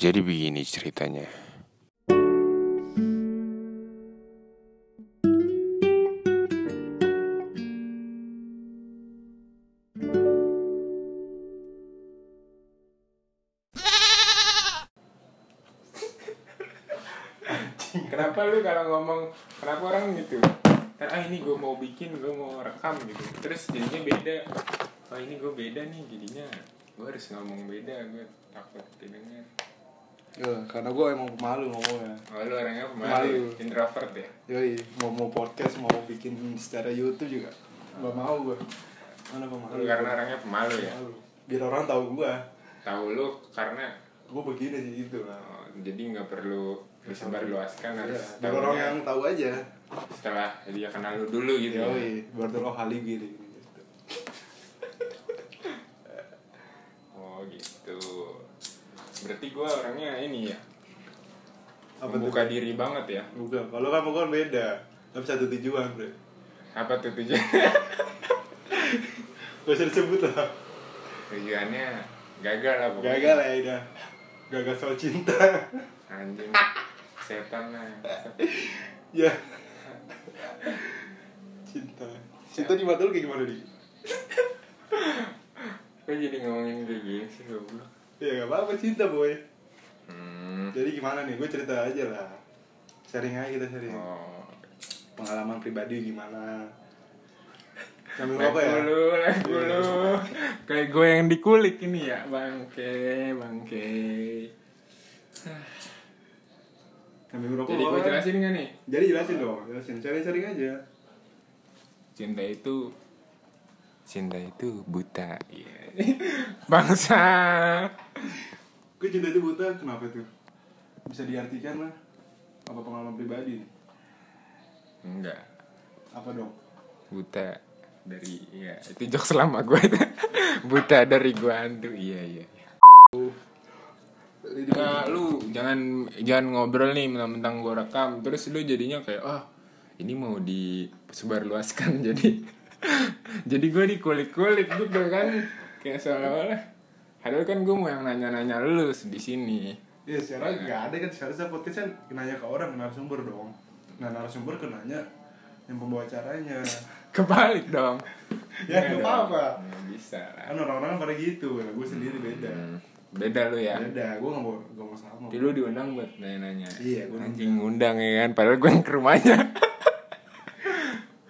Jadi begini ceritanya. Kenapa lu kalau ngomong kenapa orang gitu? Kan ah ini gue mau bikin, gue mau rekam gitu. Terus jadinya beda. Oh ini gue beda nih jadinya. Gue harus ngomong beda, gue takut didengar. Ya, karena gue emang pemalu ngomongnya. Oh lu orangnya Malu. pemalu, introvert ya? Yoi, mau mau podcast mau bikin secara YouTube juga nggak mau gue. Mana pemalu? Lu karena orangnya pemalu ya? Pemalu. Biar orang tahu gue. Tahu lu karena Gue begini sih gitu lah. oh, jadi nggak perlu disebarluaskan Iya, harus biar orang yang tahu aja. setelah dia kenal lu dulu gitu. ya. Yoi, baru tahu oh Halim gini. Oh gitu. Berarti gua orangnya ini ya. Apa membuka diri banget ya. Bukan, kalau kamu kan beda. Tapi satu tujuan, bro. Apa tuh tujuan? Gak usah disebut lah. Tujuannya gagal lah pokoknya. Gagal ya, udah. Gagal soal cinta. Anjing. Setan lah. ya. Cinta. Cinta di mata lu kayak gimana, Di? Kok jadi ngomongin kayak gini sih goblok? Ya gak apa-apa cinta, boy. Hmm. Jadi gimana nih? Gue cerita aja lah. Sharing aja kita sharing. Oh. Pengalaman pribadi gimana. Sambil Lag apa ya? dulu, dulu. Kayak gue yang dikulik ini ya, bangke, bangke. Sambil ngerokok. Jadi gue jelasin nggak nih? Jadi jelasin dong, jelasin. Sharing-sharing aja. Cinta itu cinta itu buta. Iya. Bangsa. Gue cinta itu buta, kenapa tuh? Bisa diartikan lah. Apa pengalaman pribadi? Enggak. Apa dong? Buta dari ya itu jokes lama gue buta dari gua hantu iya iya nah lu jangan jangan ngobrol nih mentang-mentang gua rekam terus lu jadinya kayak oh ini mau disebarluaskan jadi jadi gue dikulik-kulik gitu kan kayak seolah-olah padahal kan gue mau yang nanya-nanya lu di sini Ya sekarang nggak ada kan seharusnya podcast kan nanya ke orang narasumber dong. Nah narasumber kan nanya yang pembawa acaranya. kebalik dong ya nggak apa-apa. Nggak bisa lah Kan orang-orang pada gitu. Nah gue sendiri beda. Hmm, beda lu ya Beda. Gue nggak mau nggak mau sama. Jadi lu diundang buat nanya-nanya Iya, gua Anjing ngundang ya kan Padahal gue yang ke rumahnya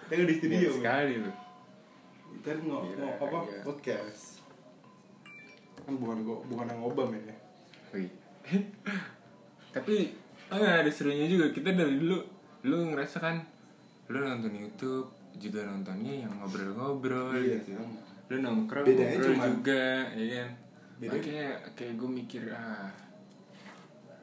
Kita kan di studio. Iya sekali lu Kita kan Gila, ngo- apa iya. podcast. Kan bukan gue bukan yang ngobam ya. Wih. Tapi ah, ada serunya juga Kita dari dulu Lu ngerasa kan Lu nonton Youtube Juga nontonnya yang ngobrol-ngobrol Iya, gitu sama. Lu nongkrong Bedanya ngobrol cuman- juga ya kan Bedanya- Makanya kayak gue mikir ah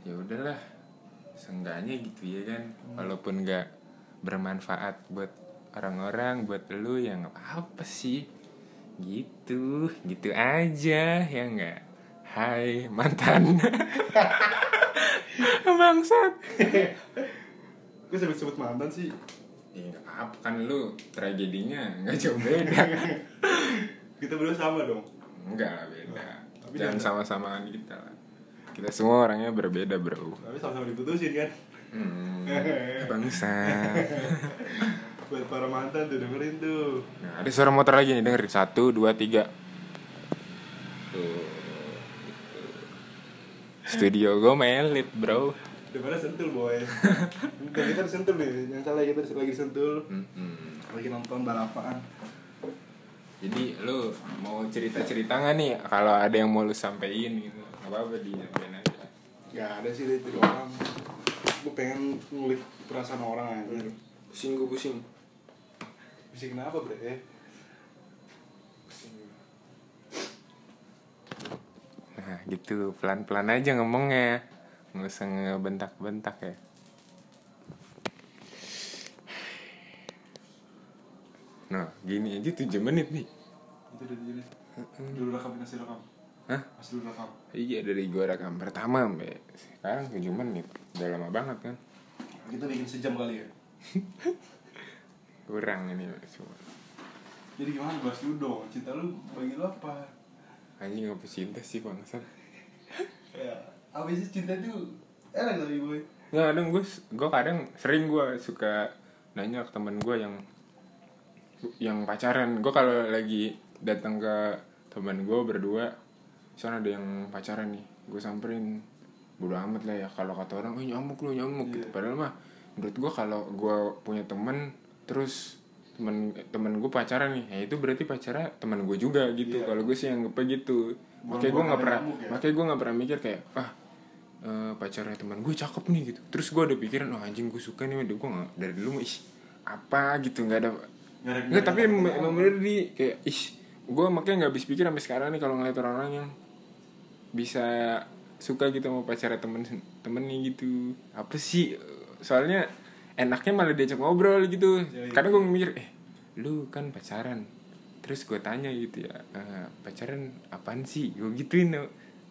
ya udahlah seenggaknya gitu ya kan Hmm. walaupun nggak bermanfaat buat orang-orang buat lu yang apa sih gitu gitu aja ya nggak? Hai mantan. Bangsat. Gue sebut-sebut mantan sih. ya nggak apa kan lu tragedinya nggak jauh beda. Kita berdua sama dong. nggak lah beda. Tapi jangan jangan- sama-samaan kita lah. Kita semua orangnya berbeda bro. Tapi sama-sama diputusin kan. hmm, bangsa Buat para mantan tuh dengerin tuh. Nah, ada suara motor lagi nih dengerin satu dua tiga tuh gitu. studio gue melit bro Daripada sentul boy. Bukan kita disentul nih. Yang salah kita lagi sentul. Lagi nonton balapan. jadi lu mau cerita cerita nggak nih kalau ada yang mau lu sampein gitu apa apa di nyampein aja Gak ada sih dari orang. Gue pengen ngulik perasaan orang aja. pusing gue pusing Bisa kenapa bre? Eh, nah gitu pelan pelan aja ngomongnya nggak usah ngebentak bentak ya nah gini aja 7 menit nih Itu udah jadi. Dulu rekam kasih rekam. Hah? Masih dulu rekam. Iya dari gua rekam pertama sampai sekarang 7 menit Udah lama banget kan Kita bikin sejam kali ya. Kurang ini semua. Jadi gimana bahas dulu dong. Cinta lu bagi lu apa? Anjing apa cinta sih bangsat? Ya, apa sih cinta itu? Enak tapi boy. Nggak kadang gue gue kadang sering gue suka nanya ke temen gue yang yang pacaran. Gue kalau lagi datang ke temen gue berdua soalnya ada yang pacaran nih gue samperin. Bodo amat lah ya kalau kata orang oh nyamuk lu nyamuk gitu. Padahal mah menurut gue kalau gue punya temen terus temen temen gue pacaran nih ya itu berarti pacarnya teman gue juga gitu Iya. kalau gue sih anggapnya gitu makanya gue nggak pernah ya. makanya gue nggak pernah mikir kayak ah eh, pacarnya teman gue cakep nih gitu terus gue ada pikiran oh anjing gue suka nih udah gue nggak dari dulu ih apa gitu nggak ada Nggak tapi nggak ada emang nyamuk. emang bener di kayak ih gue makanya nggak habis pikir sampai sekarang nih kalau ngeliat orang-orang yang bisa suka gitu sama pacarnya temen temen nih gitu apa sih soalnya enaknya malah diajak ngobrol gitu. Iya, iya. kadang gue mikir eh lu kan pacaran. Terus gue tanya gitu ya "Eh, pacaran apaan sih? Gue gituin nggak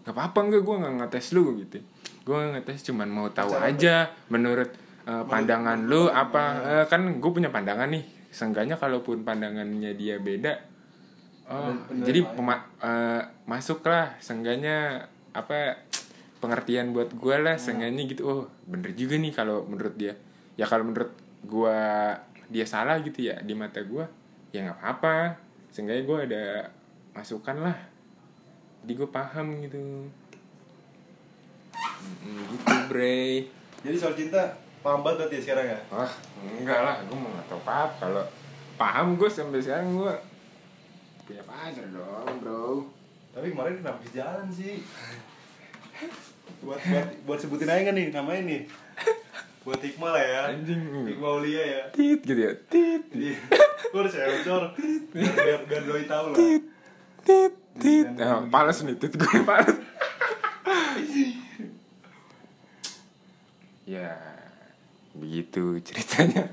apa-apa enggak gue nggak ngetes lu gitu. Gue nggak ngetes cuman mau tahu Pacaran aja menurut eh, pandangan lu apa? Eh, kan gue punya pandangan nih. Seenggaknya kalaupun pandangannya dia beda oh Bener- jadi ya. pema- eh, masuklah. Seenggaknya apa pengertian buat gue lah seenggaknya gitu. Oh bener juga nih kalau menurut dia ya kalau menurut gue dia salah gitu ya di mata gue ya nggak apa seenggaknya gue ada masukan lah. Jadi gue paham gitu. Mm, gitu bre jadi soal cinta paham banget berarti ya sekarang ya? Wah enggak lah. Gue mau nggak tahu apa apa kalau paham gue sampai sekarang gue punya pacar dong bro. Tapi kemarin kenapa di jalan sih? Buat buat buat sebutin aja nggak nih namanya nih buat Hikmah lah ya. Anjing. Hikmah Aulia ya. Tit gitu ya. Tit. Iya. gue udah saya bocor biar biar, biar doi tahu lah. Tit tit tit. Dan- oh, pales nih tit gue pales ya begitu ceritanya.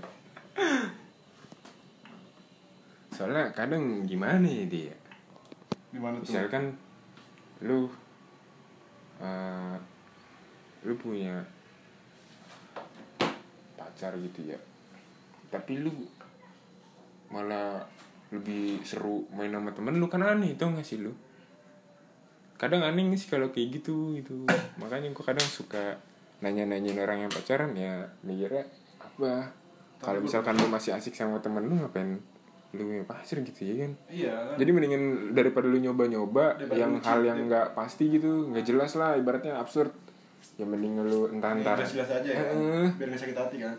Soalnya kadang gimana ya dia? Gimana tuh? Misalkan lu eh, lu punya pacar gitu ya. Tapi lu malah lebih seru main sama temen lu kan aneh tau gak sih lu? Kadang aneh sih kalau kayak gitu gitu. Makanya gua kadang suka nanya-nanyain orang yang pacaran ya mikirnya apa? Kalau misalkan lu masih asik sama temen lu ngapain lu punya pacar gitu ya kan? Iya. Jadi mendingan daripada lu nyoba-nyoba Daripada yang hal yang daripada- nggak pasti gitu, nggak jelas lah ibaratnya absurd. Ya mending lu Yang entar-entar. jelas aja ya Heeh. biar gak sakit hati kan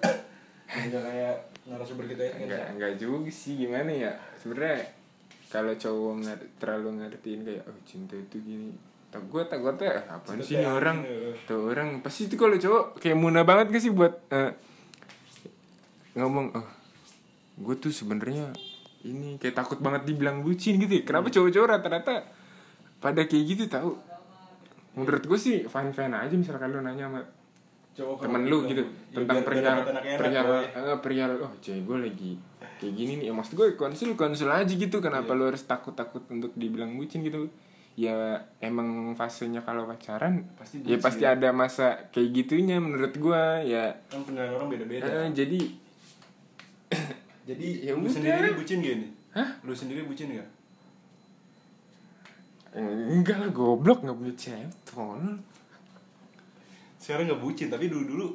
Enggak kayak narasumber kita ini kan Enggak enggak juga sih gimana ya. Sebenarnya kalau cowok nggak terlalu ngertiin kayak oh cinta itu gini. Tak gue tak gue teh apaan Cinta sih nih orang anjing, eh. tuh orang pasti itu kalau cowok kayak muna banget gak sih buat eh, ngomong oh gue tuh sebenarnya ini kayak takut banget dibilang bucin gitu ya. Kenapa cowok-cowok rata-rata pada kayak gitu tahu? Menurut gue sih fine fine aja misalkan lu nanya sama cowok temen lu bilang, gitu ya tentang perihal perihal eh, perihal oh cewek gue lagi kayak gini nih. Ya maksud gue konsul konsul aja gitu. Kenapa Iya. lu harus takut takut untuk dibilang bucin gitu? Ya emang fasenya kalau pacaran Pasti ya bucin. pasti ada masa kayak gitunya menurut gue ya. Kan penilaian orang beda-beda. Eh, jadi jadi Ya lu udah. sendiri ini bucin gak nih Hah? lu sendiri bucin gak? Enggak lah goblok nggak punya cewek tolol. sekarang gak bucin tapi dulu dulu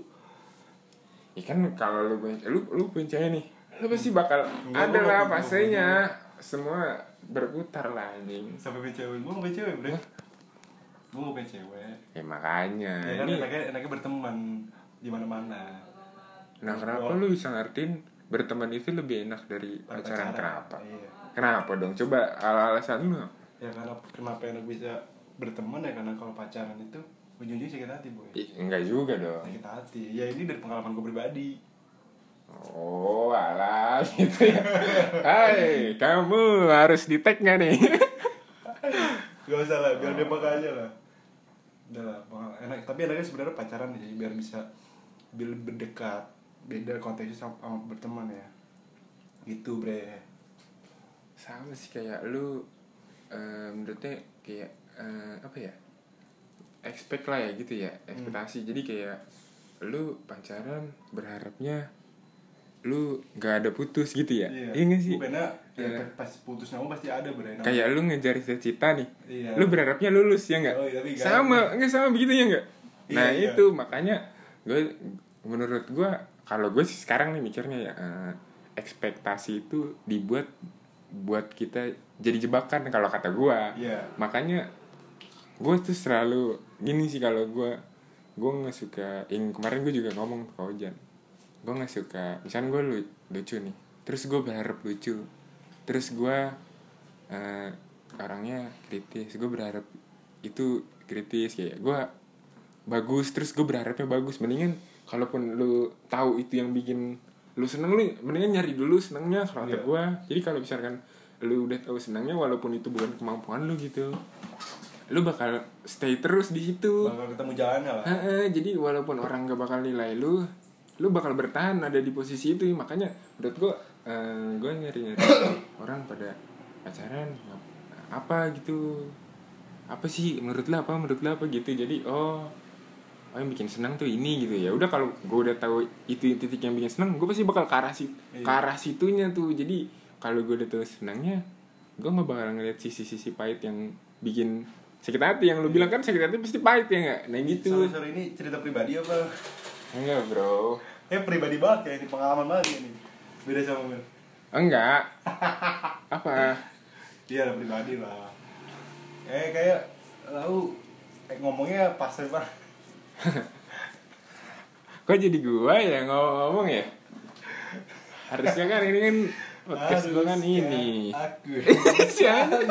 ya kan kalau lu punya lu lu punya cewek nih lu pasti bakal Enggak, ada gua lah fasenya semua berputar lah anjing. Sampai punya cewek gue gak punya cewek bre. Gue gak punya cewek. Ya makanya ya kan ini enaknya enaknya berteman di mana mana Nah kenapa lu bisa ngertiin berteman itu lebih enak dari pacaran? kenapa? iya. Kenapa dong? Coba al alasan lu. ya karena kenapa enak bisa berteman ya karena kalau pacaran itu ujung-ujungnya sakit hati boy Ih, enggak juga dong. sakit hati. Ya ini dari pengalaman gue pribadi. Oh, alah gitu ya. Hai, kamu harus di tag nggak nih? gak usah lah biar dia pakai aja lah. Udah lah enak. Tapi enaknya sebenarnya pacaran sih biar bisa biar berdekat. Beda konteksnya sama, sama berteman ya. Gitu bre. Sama sih kayak lu eh, menurutnya kayak eh, apa ya? Expect lah ya gitu ya, ekspektasi. Jadi kayak lu pacaran berharapnya lu nggak ada putus gitu ya? Iya nggak sih? Bukannya ya, Iya. pas putus nama pasti ada bre kayak lu ngejar cita-cita nih Iya. lu berharapnya lulus ya nggak Oh, iya, sama nggak sama begitu ya nggak nah Iya, iya. itu makanya gue menurut gue kalau gue sih sekarang nih mikirnya ya eh, ekspektasi itu dibuat buat kita jadi jebakan kalau kata gue Iya. makanya gue tuh selalu gini sih kalau gue gue nggak suka yang kemarin gue juga ngomong ke Ojan. Gue nggak suka misalnya gue lu, lucu nih terus gue berharap lucu. Terus gue eh, orangnya kritis gue berharap itu kritis kayak gue bagus terus gue berharapnya bagus. Mendingan kalaupun lu tahu itu yang bikin lu seneng lu mendingan nyari dulu senengnya kalau Iya. gue jadi kalau misalkan lu udah tahu senangnya walaupun itu bukan kemampuan lu gitu lu bakal stay terus di situ. Bakal ketemu jalannya lah. Heeh, jadi walaupun orang gak bakal nilai lu lu bakal bertahan ada di posisi itu. Makanya menurut gua eh, gua nyari nyari orang pada pacaran apa gitu. Apa sih? Menurut lu apa? Menurut lu apa gitu. Jadi oh oh yang bikin senang tuh ini gitu ya. Udah kalau gua udah tahu itu titik yang bikin senang gua pasti bakal ke arah situ Iya. ke arah situnya tuh. Jadi kalau gua udah tahu senangnya gua nggak bakal ngeliat sisi-sisi pahit yang bikin sakit hati yang lu bilang kan sakit hati pasti pahit ya nggak? Nah gitu. Sorry sorry ini cerita pribadi apa? Enggak bro. Eh pribadi banget ya ini pengalaman banget ya ini. Beda sama Mel Enggak. Apa? Iya lah pribadi lah. Eh kayak lalu eh, ngomongnya pas banget Kok jadi gua ya ngomong ya? Harusnya kan ini kan Podcast gua kan Harusnya ini. aku. Si anjing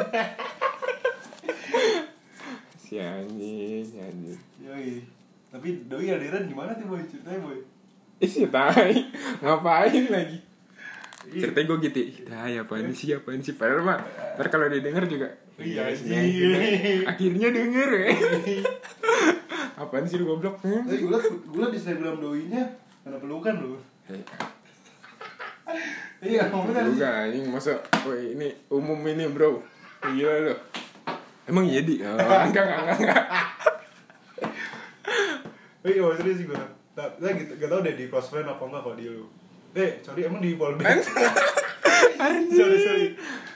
Si anjing Si anjing Yoi. Tapi doi aliran gimana tuh boy? Ceritanya boy? Ih si tai. Ngapain lagi? Iya. Ceritanya gue gitu. Ih tai apaan sih apaan sih? Padahal mah Ntar kalau dia denger juga Iya, sih. Akhirnya denger ya. Apaan sih lu goblok? Tapi gue gue di snapgram doinya Ada pelukan loh Eh, Iya ngomongnya. juga anjing. Masa ini umum ini bro. Gila lo emang iya di? Oh, enggak enggak enggak, enggak. Iya serius sih gue Gak, gak, gak tau deh di close friend apa enggak kalau dia lu. Eh sorry emang di fallback Sorry sorry.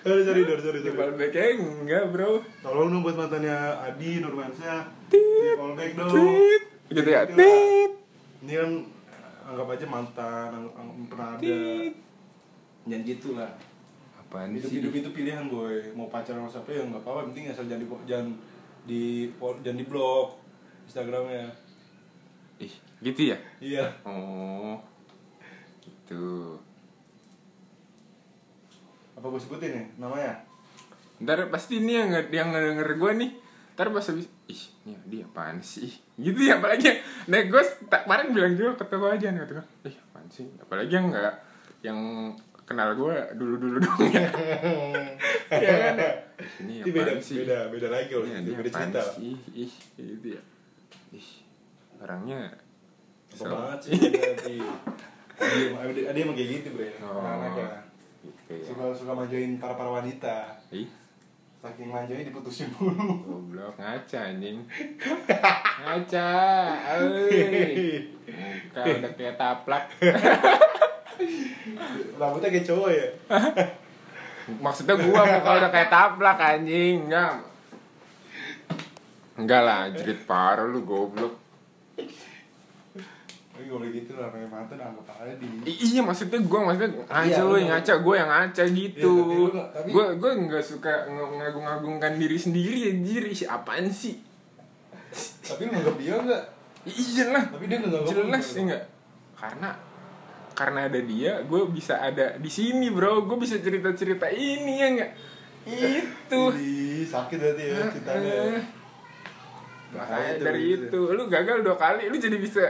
Sorry sorry sorry sorry, sorry. Fallbacknya enggak bro. Tolong dong buat mantannya Adi Nurmansyah. Di fallback dong. Tit. gitu ya? Gitu tit. Ini kan anggap aja mantan, anggap, anggap pernah ada. Tit. Jangan gitu lah apaan hidup sih? hidup itu pilihan boy. Mau pacaran sama siapa ya nggak apa-apa. Penting asal jangan di jangan di jangan di blok instagramnya. Ih gitu ya? Iya. Oh gitu. Apa gue sebutin nih namanya? Ntar pasti ini yang yang denger gue nih. Ntar pas habis ih ini dia apaan sih? Gitu ya apalagi nah gue tak kemarin bilang juga ketemu aja nih kata gue ih apaan sih? Apalagi yang enggak yang kenal gue dulu dulu dong ya. Ya kan? Ini ini beda sih? beda beda lagi loh Ini, ini beda cerita. sih? Ih gitu ya. Ih orangnya apa so- banget sih nanti ada ada ada yang kayak gitu bre. Oh. anak ya. gitu ya. Suka suka manjain para para wanita. Ih. Saking manjanya diputusin dulu goblok ngaca anjing. Ngaca muka udah kayak taplak rambutnya kayak cowok ya? Maksudnya gua muka udah kayak taplak anjing. Enggak. Enggak lah jerit parah lu goblok. Tapi gitu lah mantan anggap aja di I- iya maksudnya gua maksudnya ngaca Iya, lu bener. ngaca gua yang ngaca gitu. Iya, tapi lu nggak- tapi- gua gua nggak suka ng- ngagung-ngagungkan diri sendiri anjir. Ih, apaan sih? Tapi lu nganggap dia enggak iya lah tapi dia nggak jelas lu. ya enggak karena karena ada dia gue bisa ada di sini bro. Gue bisa cerita cerita ini ya enggak itu. Ih, sakit berarti ya ceritanya. Bahaya makanya tuh dari itu lu gagal dua kali lu jadi bisa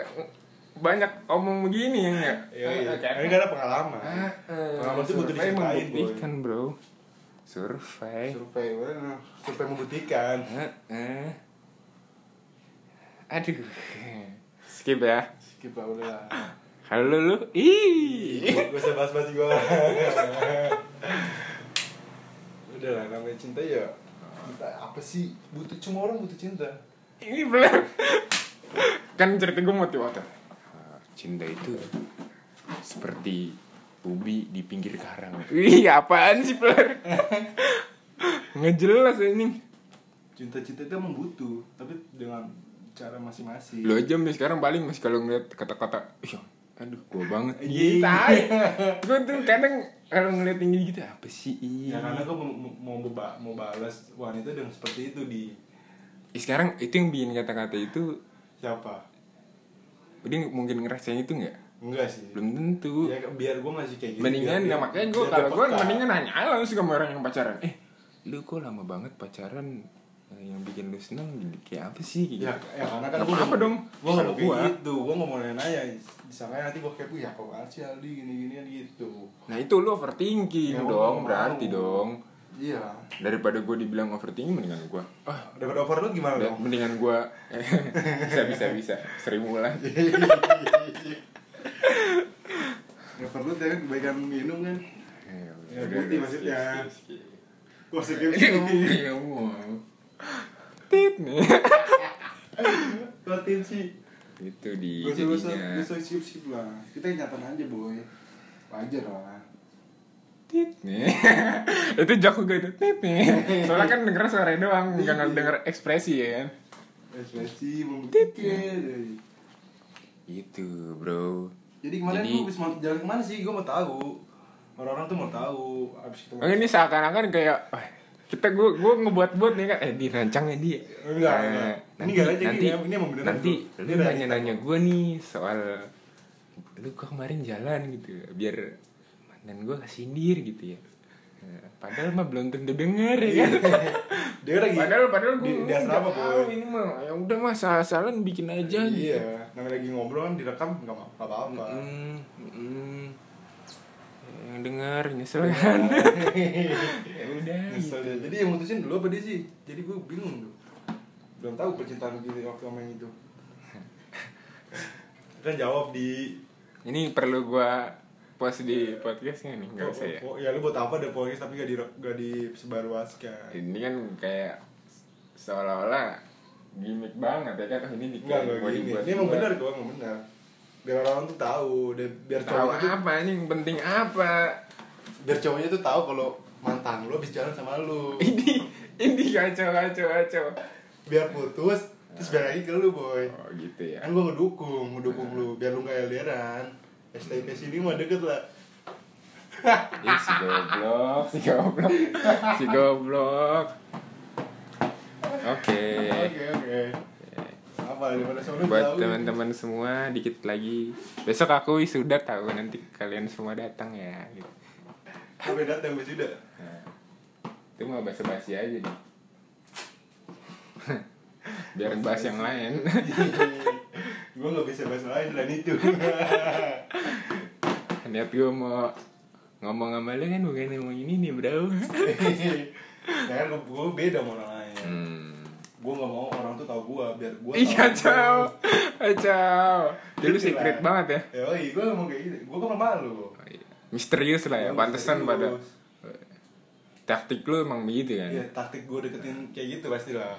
banyak omong begini ya enggak Iya, iya. Ini ada pengalaman. Pengalaman tuh butuh diceritain, membuktikan bro. Survei. Survei, mana? Survei membuktikan. Aduh. Skip ya. Skip lah udah. Halo lu ih Gak usah bahas-bahas gue. udah lah, namanya cinta ya. Cinta apa sih? Butuh cuma orang butuh cinta. ini belum kan cerita gue motivator Ah, cinta itu seperti ubi di pinggir karang Ih apaan sih peler nggak jelas ini Cinta-cinta itu emang butuh, tapi dengan cara masing-masing Lu aja sekarang paling mas kalau ngeliat kata-kata, iya, aduh gua banget. Iya. Gitu. gue tuh kadang kalau ngeliat yang gitu apa sih? ya karena gue mau mau mau, ba- mau balas wanita dengan seperti itu di Eh, sekarang itu yang bikin kata-kata itu, siapa dia mungkin ngerasain itu nggak? enggak sih Belum tentu. ya biar gue masih kayak gitu mendingan biar- ya makanya gue kalau gue mendingan nanya langsung sama orang yang pacaran eh lu kok lama banget pacaran yang bikin lu seneng kayak apa sih ya, gitu. ya karena kan apa-apa nggak- dong. gua nggak mau gitu gua nggak mau nanya disangka nanti gua kayak ya kok sih Aldi? Gini gini gitu. Nah itu lu overthinking Ya, dong berarti dong. Iya. Daripada gue dibilang overthinking mendingan gue ah daripada overload gimana dong? mendingan gue bisa bisa. Bisa seribu lah overload ya kan kebaikan minum kan? Ya, Ya, putih maksudnya. skip, skip, skip. Wah, skip skip. Iya, wow. Tit sih. itu di jadinya usah skip skip lah. Kita nyatan aja boy. Wajar lah. tit nih itu jauh gue itu tit nih soalnya kan denger suara doang nggak denger ekspresi ya kan Ekspresi membuktikan. itu bro Jadi kemarin Jadi- habis mau jalan ke mana sih? Gue mau tahu. Orang-orang tuh mau tahu. Abis ketemu. Oh, ini seakan-akan kayak "Wah, kita gue gue ngebuat-buat nih kan eh dirancangnya dia Enggak, Eh, enggak. Ini nanti nanti ini- ini emang beneran, nanti lu Ini dari nanya-nanya gue nih soal lu kok kemarin jalan gitu biar mantan gue kesindir gitu ya Eh, padahal mah belum tentu denger ya kan Dia lagi. padahal padahal gue di, asrama boy. ini mah ya udah mah salah-salan bikin aja gitu Iya. Namanya lagi ngobrol direkam nggak apa- apa-apa. Mm, mm. Yang dengar nyesel kan ya udah Nyesel dia. Jadi yang mutusin dulu apa dia sih? Jadi gue bingung tuh. Belum tahu percintaan gitu waktu sama yang itu. kan jawab di Ini perlu gua post di podcastnya nih, nggak usah ya. Oh, ya lu buat apa ada podcast tapi gak di gak disebarluaskan. Ini kan kayak seolah-olah gimmick banget ya kan ini di dibuat Ini emang benar kok, emang benar. Biar orang tuh tahu, dan biar Tahu cowoknya tuh apa ini yang penting apa? biar cowoknya tuh tahu kalau mantan lu habis jalan sama lu. Ini ini kacau kacau kacau. Biar putus terus balik lagi ke lu, boy. Oh gitu ya. Kan gua ngedukung, ngedukung lu biar lu gak LDRan. STP sini mah deket lah. Ih, si goblok, si goblok, si goblok. Oke. Oke, oke. Apa Buat tahu. teman-teman semua dikit lagi. Besok aku sudah tahu nanti kalian semua datang ya. Gitu. Sampai datang wis udah. Nah, itu mau basa-basi aja nih. Biar bahas yang lain. gue gak bisa bahas lain selain itu Niat gue mau ngomong sama lu kan bukan ngomong ini nih bro. ya kan gue beda sama orang lain Hmm. Gue gak mau orang tuh tahu gue biar gue Ih kacau, kacau. Jadi lu secret lah. banget ya. ya oh iya gue ngomong kayak gitu gue kan malu Oh, iya. Misterius lah ya, Gua pantesan pada taktik lu emang begitu kan. Iya taktik gue deketin kayak gitu pasti lah.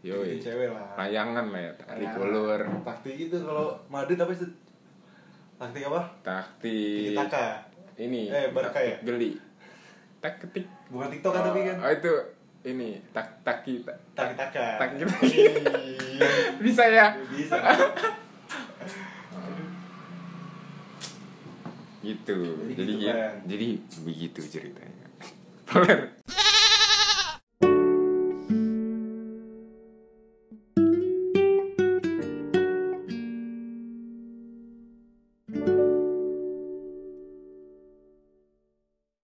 Deketin cewek lah Layangan lah ya, tarik Ya, ulur. taktik itu kalau Madrid apa sih taktik apa Taktik. Taka Ini. Eh, Barca taktik ya? Geli. Tak ketik. bukan tiktok kan tapi kan Oh itu ini tak taki tak. Taki taka. Taki Iya. bisa ya? Bisa. Gitu. Jadi jadi gitu ya- jadi begitu ceritanya